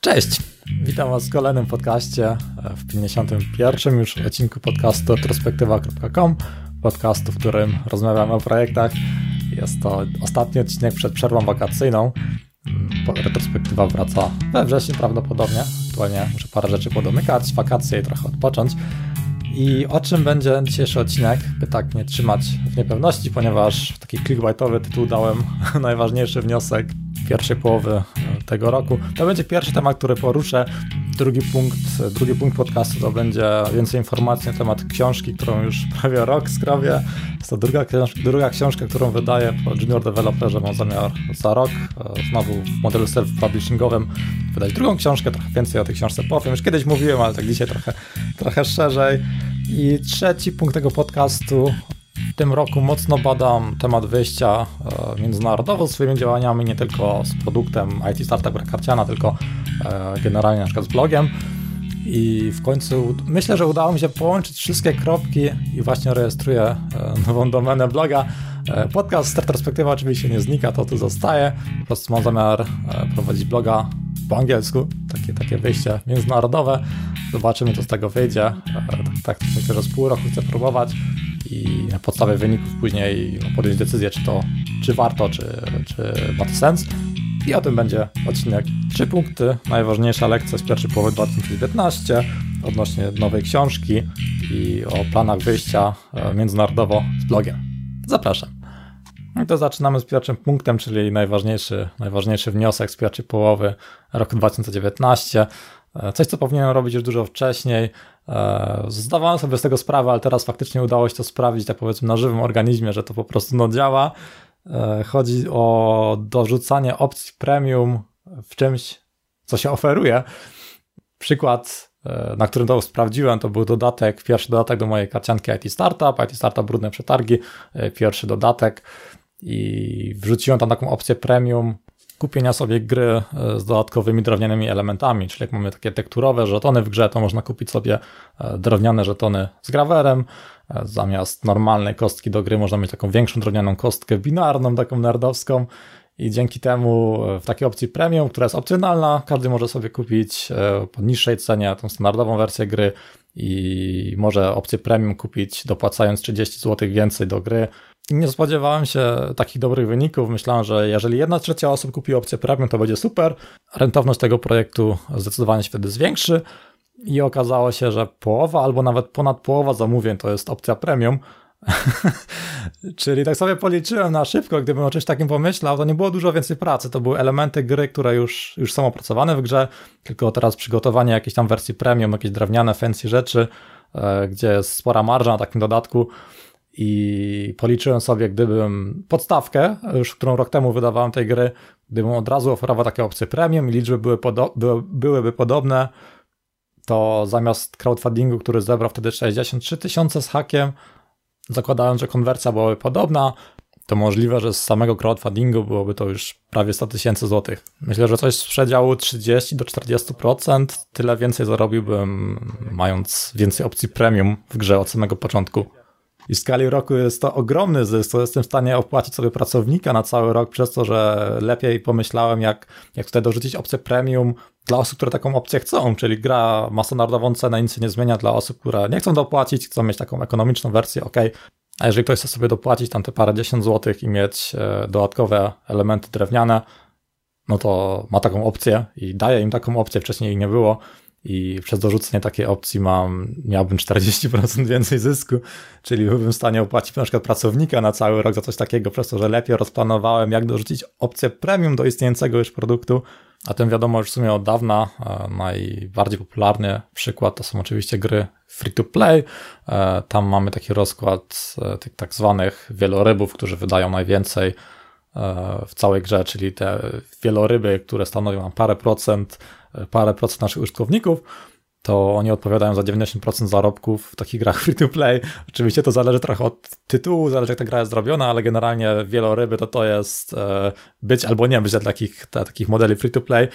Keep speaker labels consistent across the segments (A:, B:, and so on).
A: Cześć! Witam Was w kolejnym podcaście, w 51. już odcinku podcastu retrospektywa.com, podcastu, w którym rozmawiamy o projektach. Jest to ostatni odcinek przed przerwą wakacyjną. Retrospektywa wraca we wrześniu prawdopodobnie. Aktualnie muszę parę rzeczy podomykać, wakacje i trochę odpocząć. I o czym będzie dzisiejszy odcinek? By tak nie trzymać w niepewności, ponieważ taki clickbaitowy tytuł dałem najważniejszy wniosek pierwszej połowy e, tego roku. To będzie pierwszy temat, który poruszę. Drugi punkt, drugi punkt podcastu to będzie więcej informacji na temat książki, którą już prawie rok skrobię. Jest to druga, druga książka, którą wydaję po Junior Developerze. Mam zamiar za rok e, znowu w modelu self-publishingowym wydać drugą książkę. Trochę więcej o tej książce powiem. Już kiedyś mówiłem, ale tak dzisiaj trochę, trochę szerzej. I trzeci punkt tego podcastu tym roku mocno badam temat wyjścia e, międzynarodowo swoimi działaniami, nie tylko z produktem IT Startup Karciana, tylko e, generalnie na przykład z blogiem. I w końcu myślę, że udało mi się połączyć wszystkie kropki i właśnie rejestruję e, nową domenę bloga. Podcast Start Perspektywa oczywiście nie znika, to tu zostaje. Po prostu mam zamiar prowadzić bloga po angielsku, takie, takie wyjście międzynarodowe. Zobaczymy, co z tego wyjdzie. Tak, tak myślę, że z pół roku chcę próbować i na podstawie wyników później no, podjąć decyzję, czy to, czy warto, czy, czy ma to sens. I o tym będzie odcinek. Trzy punkty, najważniejsza lekcja z pierwszej połowy 2019 odnośnie nowej książki i o planach wyjścia e, międzynarodowo z blogiem. Zapraszam. I to zaczynamy z pierwszym punktem, czyli najważniejszy, najważniejszy wniosek z pierwszej połowy roku 2019. E, coś, co powinienem robić już dużo wcześniej. E, zdawałem sobie z tego sprawę, ale teraz faktycznie udało się to sprawdzić, tak powiedzmy, na żywym organizmie, że to po prostu no, działa. E, chodzi o dorzucanie opcji premium w czymś, co się oferuje. Przykład, na którym to sprawdziłem, to był dodatek, pierwszy dodatek do mojej karcianki IT Startup, IT Startup Brudne Przetargi, pierwszy dodatek i wrzuciłem tam taką opcję premium kupienia sobie gry e, z dodatkowymi drewnianymi elementami, czyli jak mamy takie tekturowe żetony w grze, to można kupić sobie e, drewniane żetony z grawerem, e, zamiast normalnej kostki do gry można mieć taką większą drewnianą kostkę binarną, taką nerdowską. I dzięki temu w takiej opcji premium, która jest opcjonalna, każdy może sobie kupić po niższej cenie tą standardową wersję gry i może opcję premium kupić dopłacając 30 zł więcej do gry, nie spodziewałem się takich dobrych wyników. Myślałem, że jeżeli jedna trzecia osób kupi opcję premium, to będzie super. Rentowność tego projektu zdecydowanie się wtedy zwiększy. I okazało się, że połowa albo nawet ponad połowa zamówień to jest opcja premium. Czyli tak sobie policzyłem na szybko, gdybym o czymś takim pomyślał, to nie było dużo więcej pracy. To były elementy gry, które już, już są opracowane w grze, tylko teraz przygotowanie jakiejś tam wersji premium, jakieś drewniane, fancy rzeczy, e, gdzie jest spora marża na takim dodatku i policzyłem sobie, gdybym podstawkę, już którą rok temu wydawałem tej gry, gdybym od razu oferował takie opcje premium i liczby były podo były, byłyby podobne, to zamiast crowdfundingu, który zebrał wtedy 63 tysiące z hakiem, zakładając, że konwersja byłaby podobna, to możliwe, że z samego crowdfundingu byłoby to już prawie 100 tysięcy złotych. Myślę, że coś z przedziału 30 do 40%, tyle więcej zarobiłbym, mając więcej opcji premium w grze od samego początku. I w skali roku jest to ogromny zysk, to jestem w stanie opłacić sobie pracownika na cały rok, przez to, że lepiej pomyślałem, jak, jak tutaj dorzucić opcję premium dla osób, które taką opcję chcą, czyli gra ma standardową cenę, nic się nie zmienia dla osób, które nie chcą dopłacić, chcą mieć taką ekonomiczną wersję, ok. A jeżeli ktoś chce sobie dopłacić tam te parę dziesiąt złotych i mieć e, dodatkowe elementy drewniane, no to ma taką opcję i daje im taką opcję, wcześniej jej nie było, i przez dorzucenie takiej opcji mam, miałbym 40% więcej zysku, czyli byłbym w stanie opłacić na przykład pracownika na cały rok za coś takiego, przez to, że lepiej rozplanowałem, jak dorzucić opcję premium do istniejącego już produktu, a tym wiadomo już w sumie od dawna. Najbardziej popularny przykład to są oczywiście gry free to play. E, tam mamy taki rozkład e, tych tak zwanych wielorybów, którzy wydają najwięcej e, w całej grze, czyli te wieloryby, które stanowią parę procent parę procent naszych użytkowników, to oni odpowiadają za 90% zarobków w takich grach free-to-play. Oczywiście to zależy trochę od tytułu, zależy jak ta gra jest zrobiona, ale generalnie wieloryby to to jest e, być albo nie być dla takich, dla takich modeli free-to-play.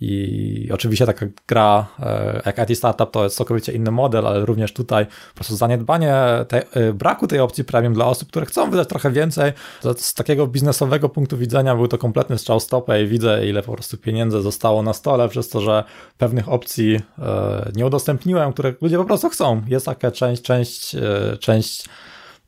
A: I oczywiście taka gra e, jak IT Startup to jest całkowicie inny model, ale również tutaj po prostu zaniedbanie e, braku tej opcji premium dla osób, które chcą wydać trochę więcej. Z takiego biznesowego punktu widzenia był to kompletny strzał stopę i widzę ile po prostu pieniędzy zostało na stole przez to, że pewnych opcji nie udostępniłem, które ludzie po prostu chcą. Jest taka część, część, część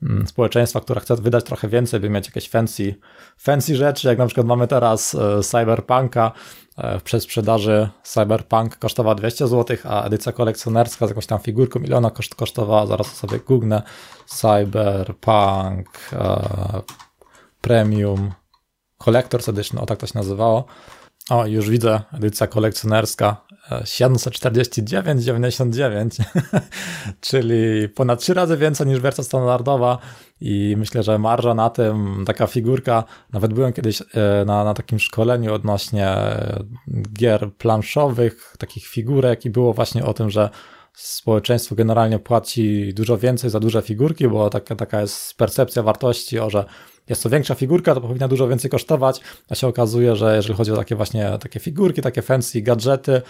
A: mm, społeczeństwa, która chce wydać trochę więcej, by mieć jakieś fancy, fancy rzeczy, jak na przykład mamy teraz Cyberpunka, E, przez sprzedaży Cyberpunk kosztowała 200 zł, a edycja kolekcjonerska z jakąś tam figurką miliona koszt, kosztowała, zaraz sobie goognę, Cyberpunk e, Premium Collector's Edition, o tak to się nazywało. O, już widzę, edycja kolekcjonerska 749,99, czyli ponad 3 razy więcej niż wersja standardowa i myślę, że marża na tym, taka figurka, nawet byłem kiedyś e, na, na takim szkoleniu odnośnie gier planszowych, takich figurek i było właśnie o tym, że społeczeństwo generalnie płaci dużo więcej za duże figurki, bo taka, taka jest percepcja wartości, o że jest to większa figurka, to powinna dużo więcej kosztować, a się okazuje, że jeżeli chodzi o takie właśnie takie figurki, takie fancy gadżety,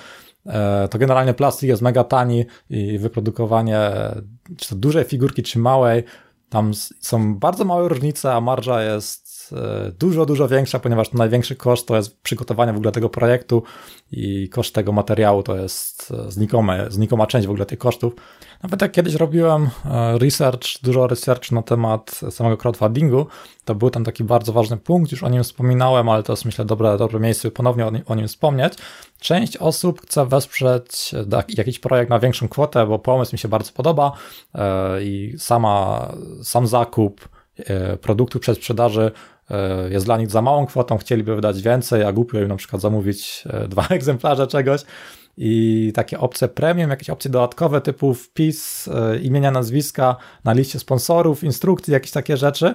A: e, to generalnie plastik jest mega tani i wyprodukowanie czy to dużej figurki, czy małej, tam są bardzo małe różnice, a marża jest E, dużo, dużo większa, ponieważ największy koszt to jest przygotowanie w ogóle tego projektu i koszt tego materiału to jest e, znikome, znikoma część w ogóle tych kosztów. Nawet jak kiedyś robiłem e, research, dużo research na temat samego crowdfundingu, to był tam taki bardzo ważny punkt, już o nim wspominałem, ale to jest myślę dobre, dobre miejsce, by ponownie o nim, o nim wspomnieć. Część osób chce wesprzeć jakiś projekt na większą kwotę, bo pomysł mi się bardzo podoba i sama, sam zakup produktu przez sprzedaży jest dla nich za małą kwotą, chcieliby wydać więcej, a głupio im na przykład zamówić e, dwa egzemplarze czegoś. I takie opcje premium, jakieś opcje dodatkowe typu wpis e, imienia, nazwiska na liście sponsorów, instrukcji, jakieś takie rzeczy.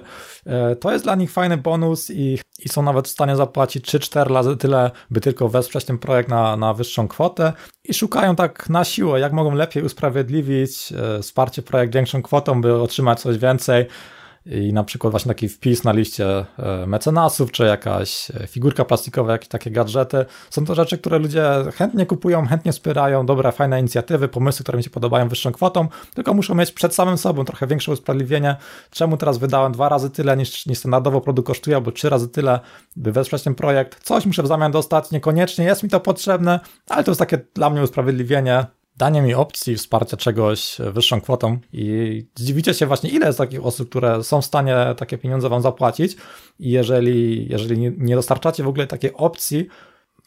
A: To jest dla nich fajny bonus i, i są nawet w stanie zapłacić 3-4 razy tyle, by tylko wesprzeć ten projekt na, na wyższą kwotę. I szukają tak na siłę, jak mogą lepiej usprawiedliwić wsparcie projekt większą kwotą, by otrzymać coś więcej i na przykład właśnie taki wpis na liście e, mecenasów, czy jakaś e, figurka plastikowa, jakieś takie gadżety. Są to rzeczy, które ludzie chętnie kupują, chętnie wspierają, dobre, fajne inicjatywy, pomysły, które mi się podobają wyższą kwotą, tylko muszą mieć przed samym sobą trochę większe usprawiedliwienie, czemu teraz wydałem dwa razy tyle niż, niż standardowo produkt kosztuje, albo trzy razy tyle, by wesprzeć ten projekt. Coś muszę w zamian dostać, niekoniecznie jest mi to potrzebne, ale to jest takie dla mnie usprawiedliwienie, danie mi opcji wsparcia czegoś wyższą kwotą i zdziwicie się właśnie, ile jest takich osób, które są w stanie takie pieniądze wam zapłacić i jeżeli, jeżeli nie dostarczacie w ogóle takiej opcji,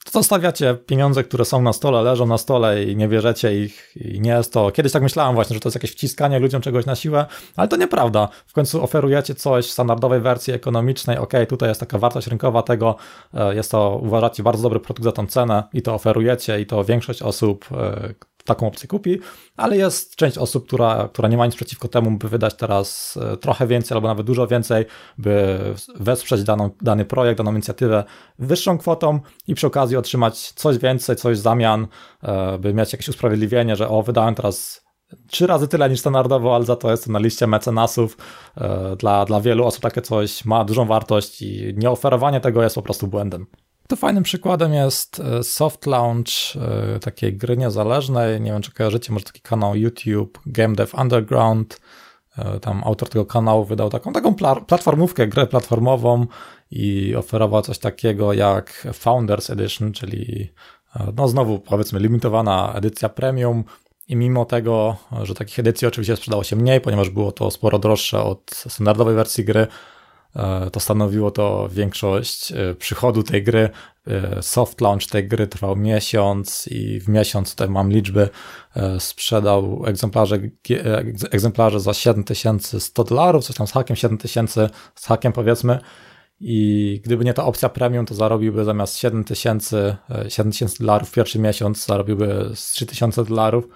A: to zostawiacie pieniądze, które są na stole, leżą na stole i nie bierzecie ich i nie jest to, kiedyś tak myślałem właśnie, że to jest jakieś wciskanie ludziom czegoś na siłę, ale to nieprawda. W końcu oferujecie coś w standardowej wersji ekonomicznej, ok, tutaj jest taka wartość rynkowa tego, e, jest to, uważacie, bardzo dobry produkt za tą cenę i to oferujecie i to większość osób, e, taką opcję kupi, ale jest część osób, która, która nie ma nic przeciwko temu, by wydać teraz e, trochę więcej albo nawet dużo więcej, by wesprzeć daną, dany projekt, daną inicjatywę wyższą kwotą i przy okazji otrzymać coś więcej, coś w zamian, e, by mieć jakieś usprawiedliwienie, że o, wydałem teraz trzy razy tyle niż standardowo, ale za to jest na liście mecenasów. E, dla, dla wielu osób takie coś ma dużą wartość i nieoferowanie tego jest po prostu błędem. To fajnym przykładem jest e, soft launch e, takiej gry niezależnej. Nie wiem, czy kojarzycie, może taki kanał YouTube Game Dev Underground. E, tam autor tego kanału wydał taką, taką platformówkę, grę platformową i oferował coś takiego jak Founders Edition, czyli no znowu powiedzmy limitowana edycja premium, i mimo tego, że takich edycji oczywiście sprzedało się mniej, ponieważ było to sporo droższe od standardowej wersji gry, to stanowiło to większość e, przychodu tej gry. E, soft launch tej gry trwał miesiąc i w miesiąc, tutaj mam liczby, sprzedał egzemplarze, egzemplarze za 7100 dolarów, coś tam z hakiem, 7000 z hakiem powiedzmy. I gdyby nie ta opcja premium, to zarobiłby zamiast 7000 7000 dolarów w pierwszy miesiąc, zarobiłby z 3000 dolarów.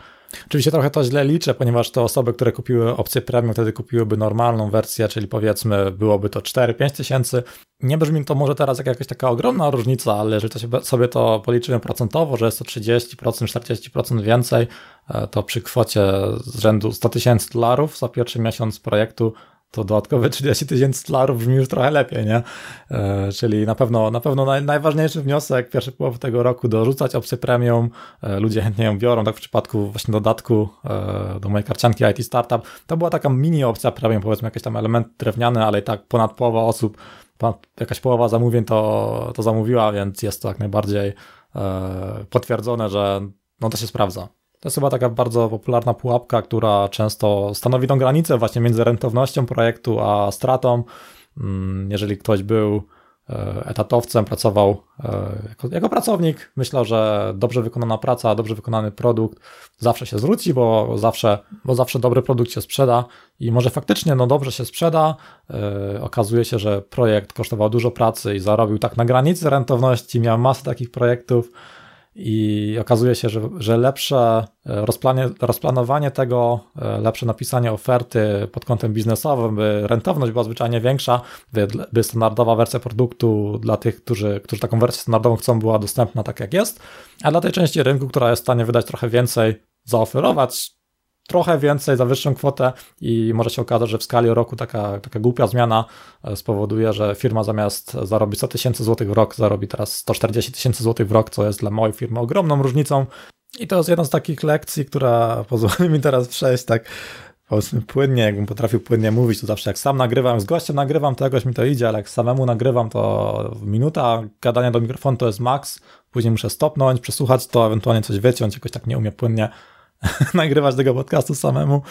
A: Oczywiście trochę to źle liczę, ponieważ te osoby, które kupiły opcję premium, wtedy kupiłyby normalną wersję, czyli powiedzmy byłoby to 4-5 tysięcy. Nie brzmi to może teraz jak jakaś taka ogromna różnica, ale jeżeli to sobie to policzymy procentowo, że jest to 30%, 40% więcej, e, to przy kwocie z rzędu 100 tysięcy dolarów za pierwszy miesiąc projektu to dodatkowe 30 tysięcy dolarów brzmi już trochę lepiej, nie? E, czyli na pewno, na pewno naj, najważniejszy wniosek pierwszy połowy tego roku dorzucać opcję premium. E, ludzie chętnie ją biorą, tak w przypadku właśnie dodatku e, do mojej karcianki IT Startup. To była taka mini opcja premium, powiedzmy jakiś tam element drewniany, ale i tak ponad połowa osób, ponad jakaś połowa zamówień to, to zamówiła, więc jest to jak najbardziej e, potwierdzone, że no to się sprawdza. To jest chyba taka bardzo popularna pułapka, która często stanowi tą granicę właśnie między rentownością projektu a stratą. Mm, jeżeli ktoś był e, etatowcem, pracował e, jako, jako, pracownik, myślę, że dobrze wykonana praca, dobrze wykonany produkt zawsze się zwróci, bo zawsze, bo zawsze dobry produkt się sprzeda i może faktycznie no dobrze się sprzeda. Yy, okazuje się, że projekt kosztował dużo pracy i zarobił tak na granicy rentowności, miał masę takich projektów i okazuje się, że, że lepsze e, rozplanie, rozplanowanie tego, e, lepsze napisanie oferty pod kątem biznesowym, by rentowność była zwyczajnie większa, by, by standardowa wersja produktu dla tych, którzy, którzy taką wersję standardową chcą, była dostępna tak jak jest, a dla tej części rynku, która jest w stanie wydać trochę więcej, zaoferować trochę więcej za wyższą kwotę i może się okazać, że w skali roku taka, taka głupia zmiana e, spowoduje, że firma zamiast zarobić 100 tysięcy złotych w rok, zarobi teraz 140 tysięcy złotych w rok, co jest dla mojej firmy ogromną różnicą. I to jest jedna z takich lekcji, która pozwoli mi teraz przejść tak powiedzmy płynnie, jakbym potrafił płynnie mówić, to zawsze jak sam nagrywam, z gościem nagrywam, to jakoś mi to idzie, ale jak samemu nagrywam, to minuta gadania do mikrofonu to jest maks, później muszę stopnąć, przesłuchać to, ewentualnie coś wyciąć, jakoś tak nie umie płynnie nagrywać tego podcastu samemu.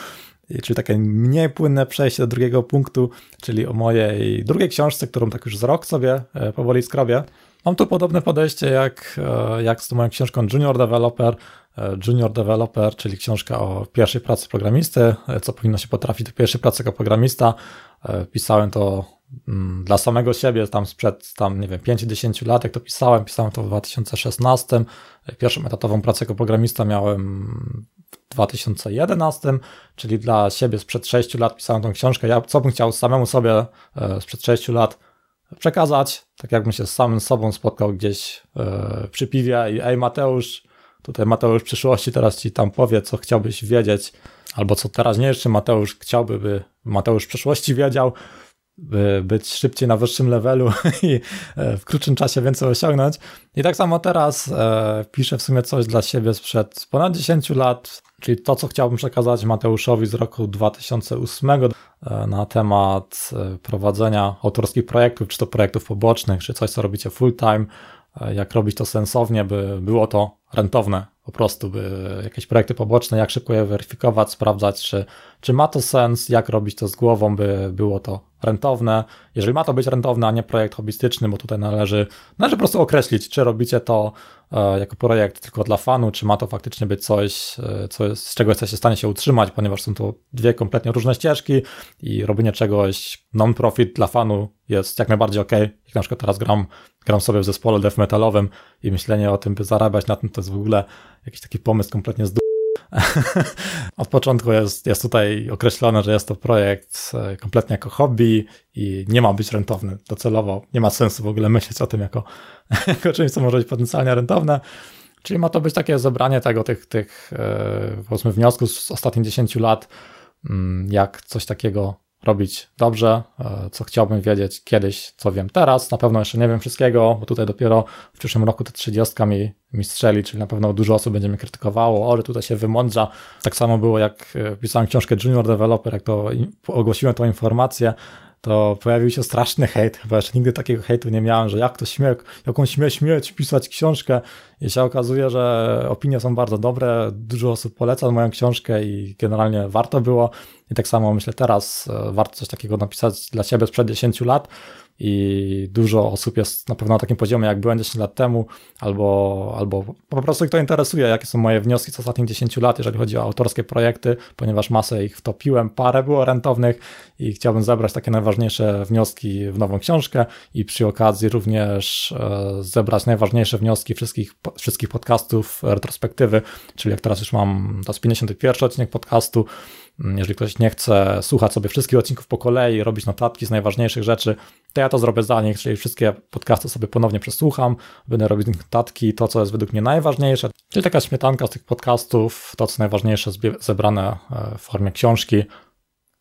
A: Czyli takie mniej płynne przejście do drugiego punktu, czyli o mojej drugiej książce, którą tak już z rok sobie e, powoli skrobię. Mam tu podobne podejście jak, e, jak z tą moją książką Junior Developer. E, Junior Developer, czyli książka o pierwszej pracy programisty, co powinno się potrafić do pierwszej pracy jako programista. Pisałem to mm, dla samego siebie, tam sprzed, tam nie wiem, 5-10 lat, jak to pisałem, pisałem to w 2016. Pierwszą etatową pracę jako programista miałem w 2011, czyli dla siebie sprzed 6 lat pisałem tą książkę. Ja co bym chciał samemu sobie e, sprzed 6 lat przekazać, tak jakbym się z samym sobą spotkał gdzieś e, przy piwie i ej Mateusz, tutaj Mateusz przyszłości teraz ci tam powie, co chciałbyś wiedzieć, albo co teraźniejszy Mateusz chciałby, by Mateusz w przyszłości wiedział, być szybciej na wyższym levelu i e, w krótszym czasie więcej osiągnąć. I tak samo teraz e, piszę w sumie coś dla siebie sprzed ponad 10 lat, czyli to, co chciałbym przekazać Mateuszowi z roku 2008 e, na temat prowadzenia autorskich projektów, czy to projektów pobocznych, czy coś, co robicie full time, jak robić to sensownie, by było to rentowne po prostu, by jakieś projekty poboczne, jak szybko je weryfikować, sprawdzać, czy, czy ma to sens, jak robić to z głową, by było to rentowne. Jeżeli ma to być rentowne, a nie projekt hobbystyczny, bo tutaj należy, należy po prostu określić, czy robicie to e, jako projekt tylko dla fanu, czy ma to faktycznie być coś, e, co, z czego jesteście w stanie się utrzymać, ponieważ są to dwie kompletnie różne ścieżki i robienie czegoś non-profit dla fanu jest jak najbardziej ok. Jak na przykład teraz gram, gram sobie w zespole death metalowym i myślenie o tym, by zarabiać na tym, to jest w ogóle jakiś taki pomysł kompletnie z Od początku jest, jest tutaj określone, że jest to projekt e, kompletnie jako hobby i nie ma być rentowny docelowo. Nie ma sensu w ogóle myśleć o tym jako, jako czymś, co może być potencjalnie rentowne. Czyli ma to być takie zebranie tego, tych, tych e, powiedzmy wniosków z ostatnich 10 lat, mm, jak coś takiego robić dobrze, e, co chciałbym wiedzieć kiedyś, co wiem teraz. Na pewno jeszcze nie wiem wszystkiego, bo tutaj dopiero w przyszłym roku te 30 mi, mi strzeli, czyli na pewno dużo osób będzie mnie krytykowało, że tutaj się wymądrza. Tak samo było, jak e, pisałem książkę Junior Developer, jak to ogłosiłem tą informację, to pojawił się straszny hejt. Chyba jeszcze nigdy takiego hejtu nie miałem, że jak to śmie, jaką śmie śmieć pisać książkę. I się okazuje, że opinie są bardzo dobre, dużo osób poleca moją książkę i generalnie warto było. I tak samo myślę teraz, e, warto coś takiego napisać dla siebie sprzed 10 lat. I dużo osób jest na pewno na takim poziomie, jak byłem 10 lat temu, albo, albo po prostu kto interesuje, jakie są moje wnioski z ostatnich 10 lat, jeżeli chodzi o autorskie projekty, ponieważ masę ich wtopiłem, parę było rentownych i chciałbym zebrać takie najważniejsze wnioski w nową książkę i przy okazji również e, zebrać najważniejsze wnioski wszystkich, wszystkich podcastów retrospektywy, czyli jak teraz już mam, to jest 51 odcinek podcastu, jeżeli ktoś nie chce słuchać sobie wszystkich odcinków po kolei, robić notatki z najważniejszych rzeczy, to ja to zrobię za nich, czyli wszystkie podcasty sobie ponownie przesłucham, będę robić notatki, to co jest według mnie najważniejsze, czyli taka śmietanka z tych podcastów, to co najważniejsze zebrane e, w formie książki.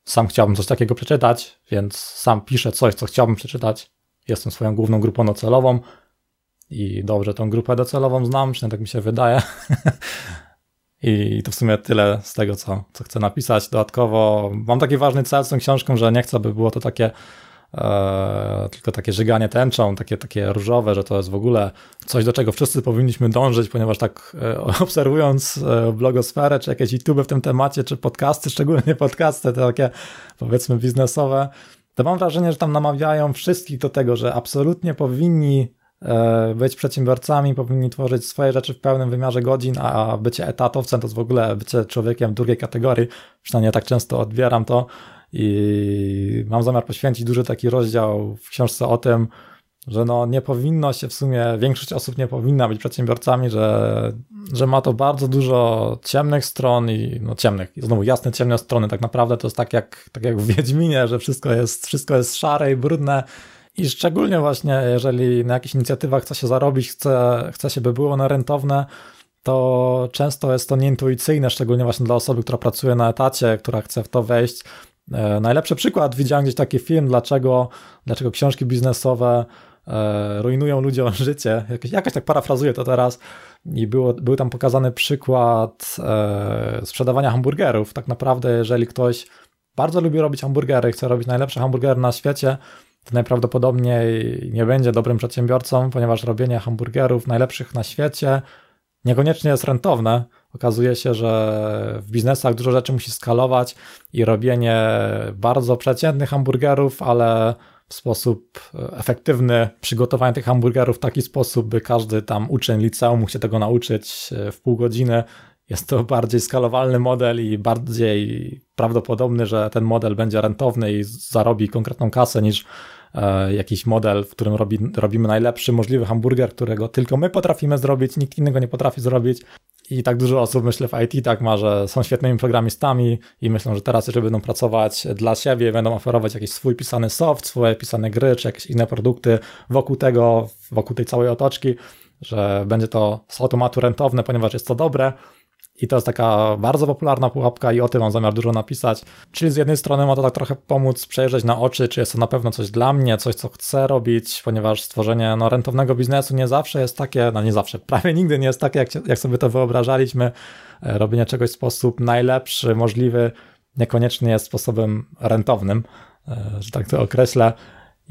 A: Sam chciałbym coś takiego przeczytać, więc sam piszę coś, co chciałbym przeczytać. Jestem swoją główną grupą docelową i dobrze tą grupę docelową znam, przynajmniej tak mi się wydaje. I to w sumie tyle z tego, co, co chcę napisać. Dodatkowo mam taki ważny cel z tą książką, że nie chcę, by było to takie e, tylko takie żyganie tęczą, takie, takie różowe, że to jest w ogóle coś, do czego wszyscy powinniśmy dążyć, ponieważ tak e, obserwując e, blogosferę, czy jakieś YouTube w tym temacie, czy podcasty, szczególnie podcasty, te takie powiedzmy biznesowe, to mam wrażenie, że tam namawiają wszystkich do tego, że absolutnie powinni być przedsiębiorcami, powinni tworzyć swoje rzeczy w pełnym wymiarze godzin, a bycie etatowcem to jest w ogóle bycie człowiekiem drugiej kategorii. Przynajmniej tak często odbieram to i mam zamiar poświęcić duży taki rozdział w książce o tym, że no nie powinno się w sumie, większość osób nie powinna być przedsiębiorcami, że, że ma to bardzo dużo ciemnych stron i no ciemnych, i znowu jasne ciemne strony, tak naprawdę to jest tak jak, tak jak w Wiedźminie, że wszystko jest, wszystko jest szare i brudne, i szczególnie właśnie, jeżeli na jakichś inicjatywach chce się zarobić, chce, chce się, by było one rentowne, to często jest to nieintuicyjne, szczególnie właśnie dla osoby, która pracuje na etacie, która chce w to wejść. E, najlepszy przykład, widziałem gdzieś taki film, dlaczego, dlaczego książki biznesowe e, rujnują ludziom życie. Jakoś, jakoś tak parafrazuję to teraz. I było, był tam pokazany przykład e, sprzedawania hamburgerów. Tak naprawdę, jeżeli ktoś bardzo lubi robić hamburgery, chce robić najlepsze hamburgery na świecie, to najprawdopodobniej nie będzie dobrym przedsiębiorcą, ponieważ robienie hamburgerów najlepszych na świecie niekoniecznie jest rentowne. Okazuje się, że w biznesach dużo rzeczy musi skalować i robienie bardzo przeciętnych hamburgerów, ale w sposób efektywny przygotowanie tych hamburgerów w taki sposób, by każdy tam uczeń liceum mógł się tego nauczyć w pół godziny. Jest to bardziej skalowalny model i bardziej prawdopodobny, że ten model będzie rentowny i zarobi konkretną kasę niż E, jakiś model, w którym robi, robimy najlepszy możliwy hamburger, którego tylko my potrafimy zrobić, nikt innego nie potrafi zrobić. I tak dużo osób, myślę, w IT tak ma, że są świetnymi programistami i myślą, że teraz jeżeli będą pracować dla siebie, będą oferować jakiś swój pisany soft, swoje pisane gry, czy jakieś inne produkty wokół tego, wokół tej całej otoczki, że będzie to z automatu rentowne, ponieważ jest to dobre, i to jest taka bardzo popularna pułapka i o tym mam zamiar dużo napisać. Czyli z jednej strony ma to tak trochę pomóc przejrzeć na oczy, czy jest to na pewno coś dla mnie, coś co chcę robić, ponieważ stworzenie no, rentownego biznesu nie zawsze jest takie, no nie zawsze, prawie nigdy nie jest takie, jak, jak sobie to wyobrażaliśmy. E, robienie czegoś w sposób najlepszy, możliwy, niekoniecznie jest sposobem rentownym, e, że tak to określę.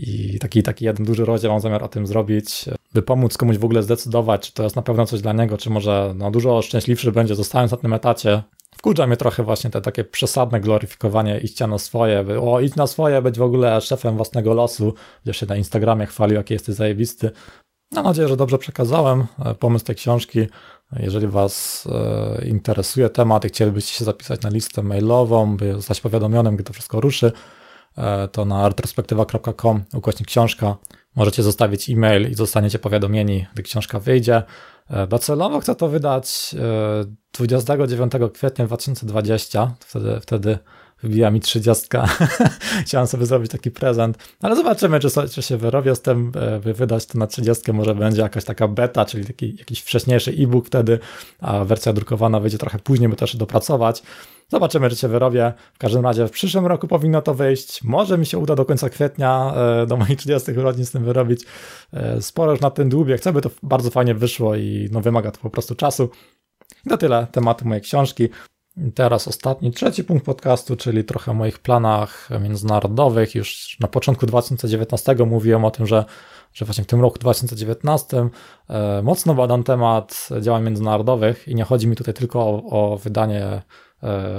A: I taki, taki jeden duży rozdział mam zamiar o tym zrobić, by pomóc komuś w ogóle zdecydować, czy to jest na pewno coś dla niego, czy może no, dużo szczęśliwszy będzie zostając na tym etacie. Wkurza mnie trochę właśnie te takie przesadne gloryfikowanie iścia na swoje, by, o idź na swoje, być w ogóle szefem własnego losu, gdzie się na Instagramie chwalił, jaki jesteś zajebisty. Mam nadzieję, że dobrze przekazałem e, pomysł tej książki. Jeżeli Was e, interesuje temat i chcielibyście się zapisać na listę mailową, by zostać powiadomionym, gdy to wszystko ruszy, to na retrospektywa.com ukośnik książka. Możecie zostawić e-mail i zostaniecie powiadomieni, gdy książka wyjdzie. E, docelowo chcę to wydać 29 e, kwietnia 2020. Wtedy, wtedy wybija mi 30. Chciałem sobie zrobić taki prezent, ale zobaczymy, czy, czy się wyrobię z tym, by wydać to na 30. Może będzie jakaś taka beta, czyli taki jakiś wcześniejszy e-book wtedy, a wersja drukowana wyjdzie trochę później, by też dopracować. Zobaczymy, czy się wyrobię. W każdym razie w przyszłym roku powinno to wyjść. Może mi się uda do końca kwietnia, e, do moich 30 urodzin z tym wyrobić. E, sporo już na tym dłubię. Chcę, by to bardzo fajnie wyszło i no, wymaga to po prostu czasu. I to tyle tematu mojej książki. Teraz ostatni, trzeci punkt podcastu, czyli trochę o moich planach międzynarodowych. Już na początku 2019 mówiłem o tym, że, że właśnie w tym roku 2019 e, mocno badam temat działań międzynarodowych i nie chodzi mi tutaj tylko o, o wydanie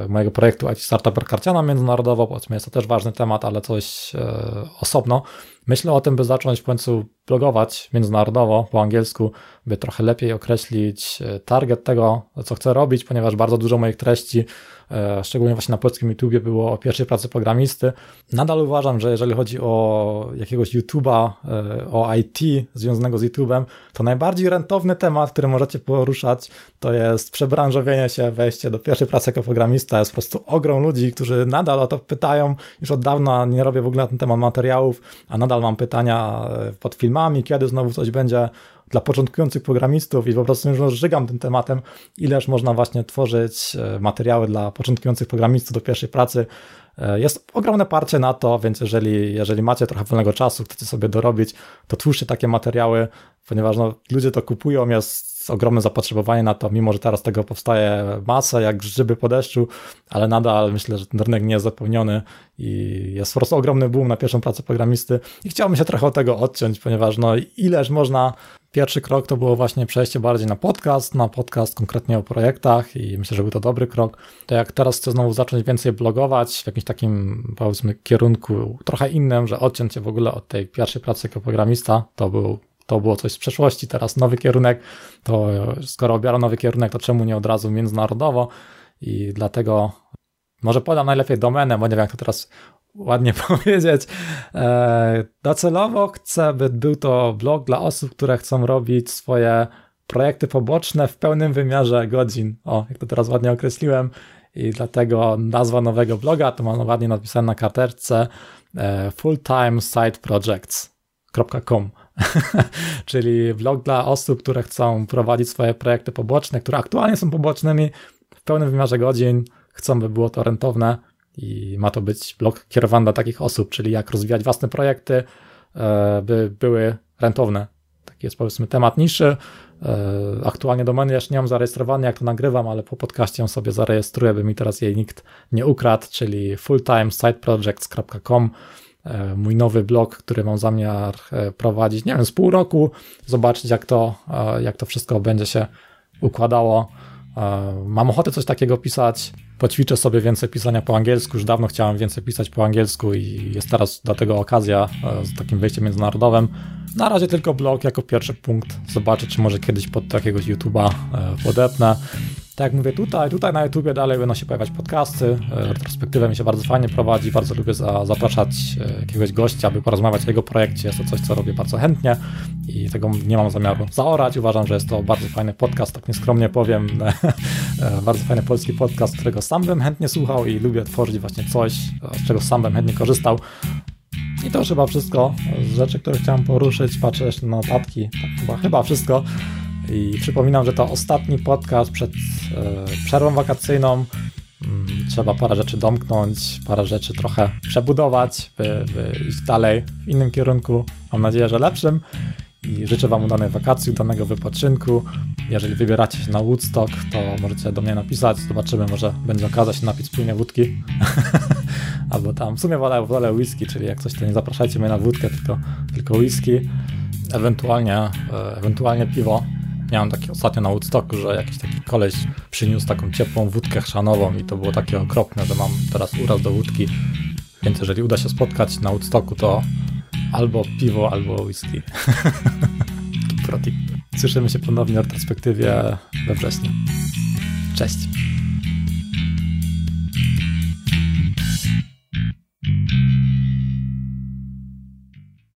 A: mojego projektu IT Startup Karciana międzynarodowo, powiedzmy jest to też ważny temat, ale coś e, osobno. Myślę o tym, by zacząć w końcu blogować międzynarodowo po angielsku, by trochę lepiej określić e, target tego, co chcę robić, ponieważ bardzo dużo moich treści E, szczególnie właśnie na polskim YouTubie było o pierwszej pracy programisty. Nadal uważam, że jeżeli chodzi o jakiegoś YouTuba, e, o IT związanego z YouTubem, to najbardziej rentowny temat, który możecie poruszać, to jest przebranżowienie się, wejście do pierwszej pracy jako programista. Jest po prostu ogrom ludzi, którzy nadal o to pytają. Już od dawna nie robię w ogóle na ten temat materiałów, a nadal mam pytania e, pod filmami, kiedy znowu coś będzie dla początkujących programistów i po prostu już żygam tym tematem, ileż można właśnie tworzyć e, materiały dla początkujących programistów do pierwszej pracy. E, jest ogromne parcie na to, więc jeżeli, jeżeli macie trochę wolnego czasu, chcecie sobie dorobić, to twórzcie takie materiały, ponieważ no, ludzie to kupują, jest ogromne zapotrzebowanie na to, mimo że teraz tego powstaje masa, jak grzyby po deszczu, ale nadal myślę, że ten rynek nie jest zapełniony i jest po prostu ogromny boom na pierwszą pracę programisty i chciałbym się trochę od tego odciąć, ponieważ no ileż można Pierwszy krok to było właśnie przejście bardziej na podcast, na podcast konkretnie o projektach i myślę, że był to dobry krok. To jak teraz chcę znowu zacząć więcej blogować w jakimś takim powiedzmy kierunku trochę innym, że odciąć się w ogóle od tej pierwszej pracy jako programista, to był to było coś z przeszłości, teraz nowy kierunek, to skoro obiorę nowy kierunek, to czemu nie od razu międzynarodowo i dlatego może podam najlepiej domenę, bo nie wiem jak to teraz ładnie powiedzieć. E, docelowo chcę, by był to blog dla osób, które chcą robić swoje projekty poboczne w pełnym wymiarze godzin. O, jak to teraz ładnie określiłem. I dlatego nazwa nowego bloga to mam ładnie napisane na karteczce e, fulltimesideprojects.com czyli blog dla osób, które chcą prowadzić swoje projekty poboczne, które aktualnie są pobocznymi w pełnym wymiarze godzin, chcą, by było to rentowne i ma to być blog kierowany dla takich osób, czyli jak rozwijać własne projekty, e, by były rentowne. Taki jest powiedzmy temat niższy. E, aktualnie domeny jeszcze nie mam zarejestrowanej, jak to nagrywam, ale po podcaście ją sobie zarejestruję, by mi teraz jej nikt nie ukradł, czyli fulltimesideprojects.com e, mój nowy blog, który mam zamiar prowadzić, nie wiem, z pół roku, zobaczyć jak to, jak to wszystko będzie się układało. Mam ochotę coś takiego pisać, poćwiczę sobie więcej pisania po angielsku. Już dawno chciałem więcej pisać po angielsku i jest teraz do tego okazja e, z takim wejściem międzynarodowym. Na razie tylko blog jako pierwszy punkt. Zobaczę, czy może kiedyś pod jakiegoś YouTube'a e, podepnę. Tak jak mówię tutaj, tutaj na YouTubie dalej będą się pojawiać podcasty. E, retrospektywę mi się bardzo fajnie prowadzi, bardzo lubię za, zapraszać jakiegoś gościa, aby porozmawiać o jego projekcie. Jest to coś, co robię bardzo chętnie i tego nie mam zamiaru zaorać. Uważam, że jest to bardzo fajny podcast, tak nieskromnie powiem. bardzo fajny polski podcast, którego sam bym chętnie słuchał i lubię tworzyć właśnie coś, z czego sam bym chętnie korzystał. I to chyba wszystko z rzeczy, które chciałem poruszyć. Patrzę jeszcze na notatki, tak chyba, chyba wszystko. I przypominam, że to ostatni podcast przed e, przerwą wakacyjną. Mm, trzeba parę rzeczy domknąć, parę rzeczy trochę przebudować, by, by iść dalej w innym kierunku. Mam nadzieję, że lepszym i życzę Wam udanej wakacji, udanego wypoczynku. Jeżeli wybieracie się na Woodstock, to możecie do mnie napisać, zobaczymy, może będzie okazja się napić wspólnie wódki. Albo tam, w sumie wolę, wolę whisky, czyli jak coś to nie zapraszajcie mnie na wódkę, tylko, tylko whisky. Ewentualnie, e, ewentualnie piwo. Miałem takie ostatnio na Woodstocku, że jakiś taki koleś przyniósł taką ciepłą wódkę chrzanową i to było takie okropne, że mam teraz uraz do wódki. Więc jeżeli uda się spotkać na Woodstocku, to albo piwo, albo whisky. Protip. Słyszymy się ponownie w retrospektywie we wrześniu. Cześć.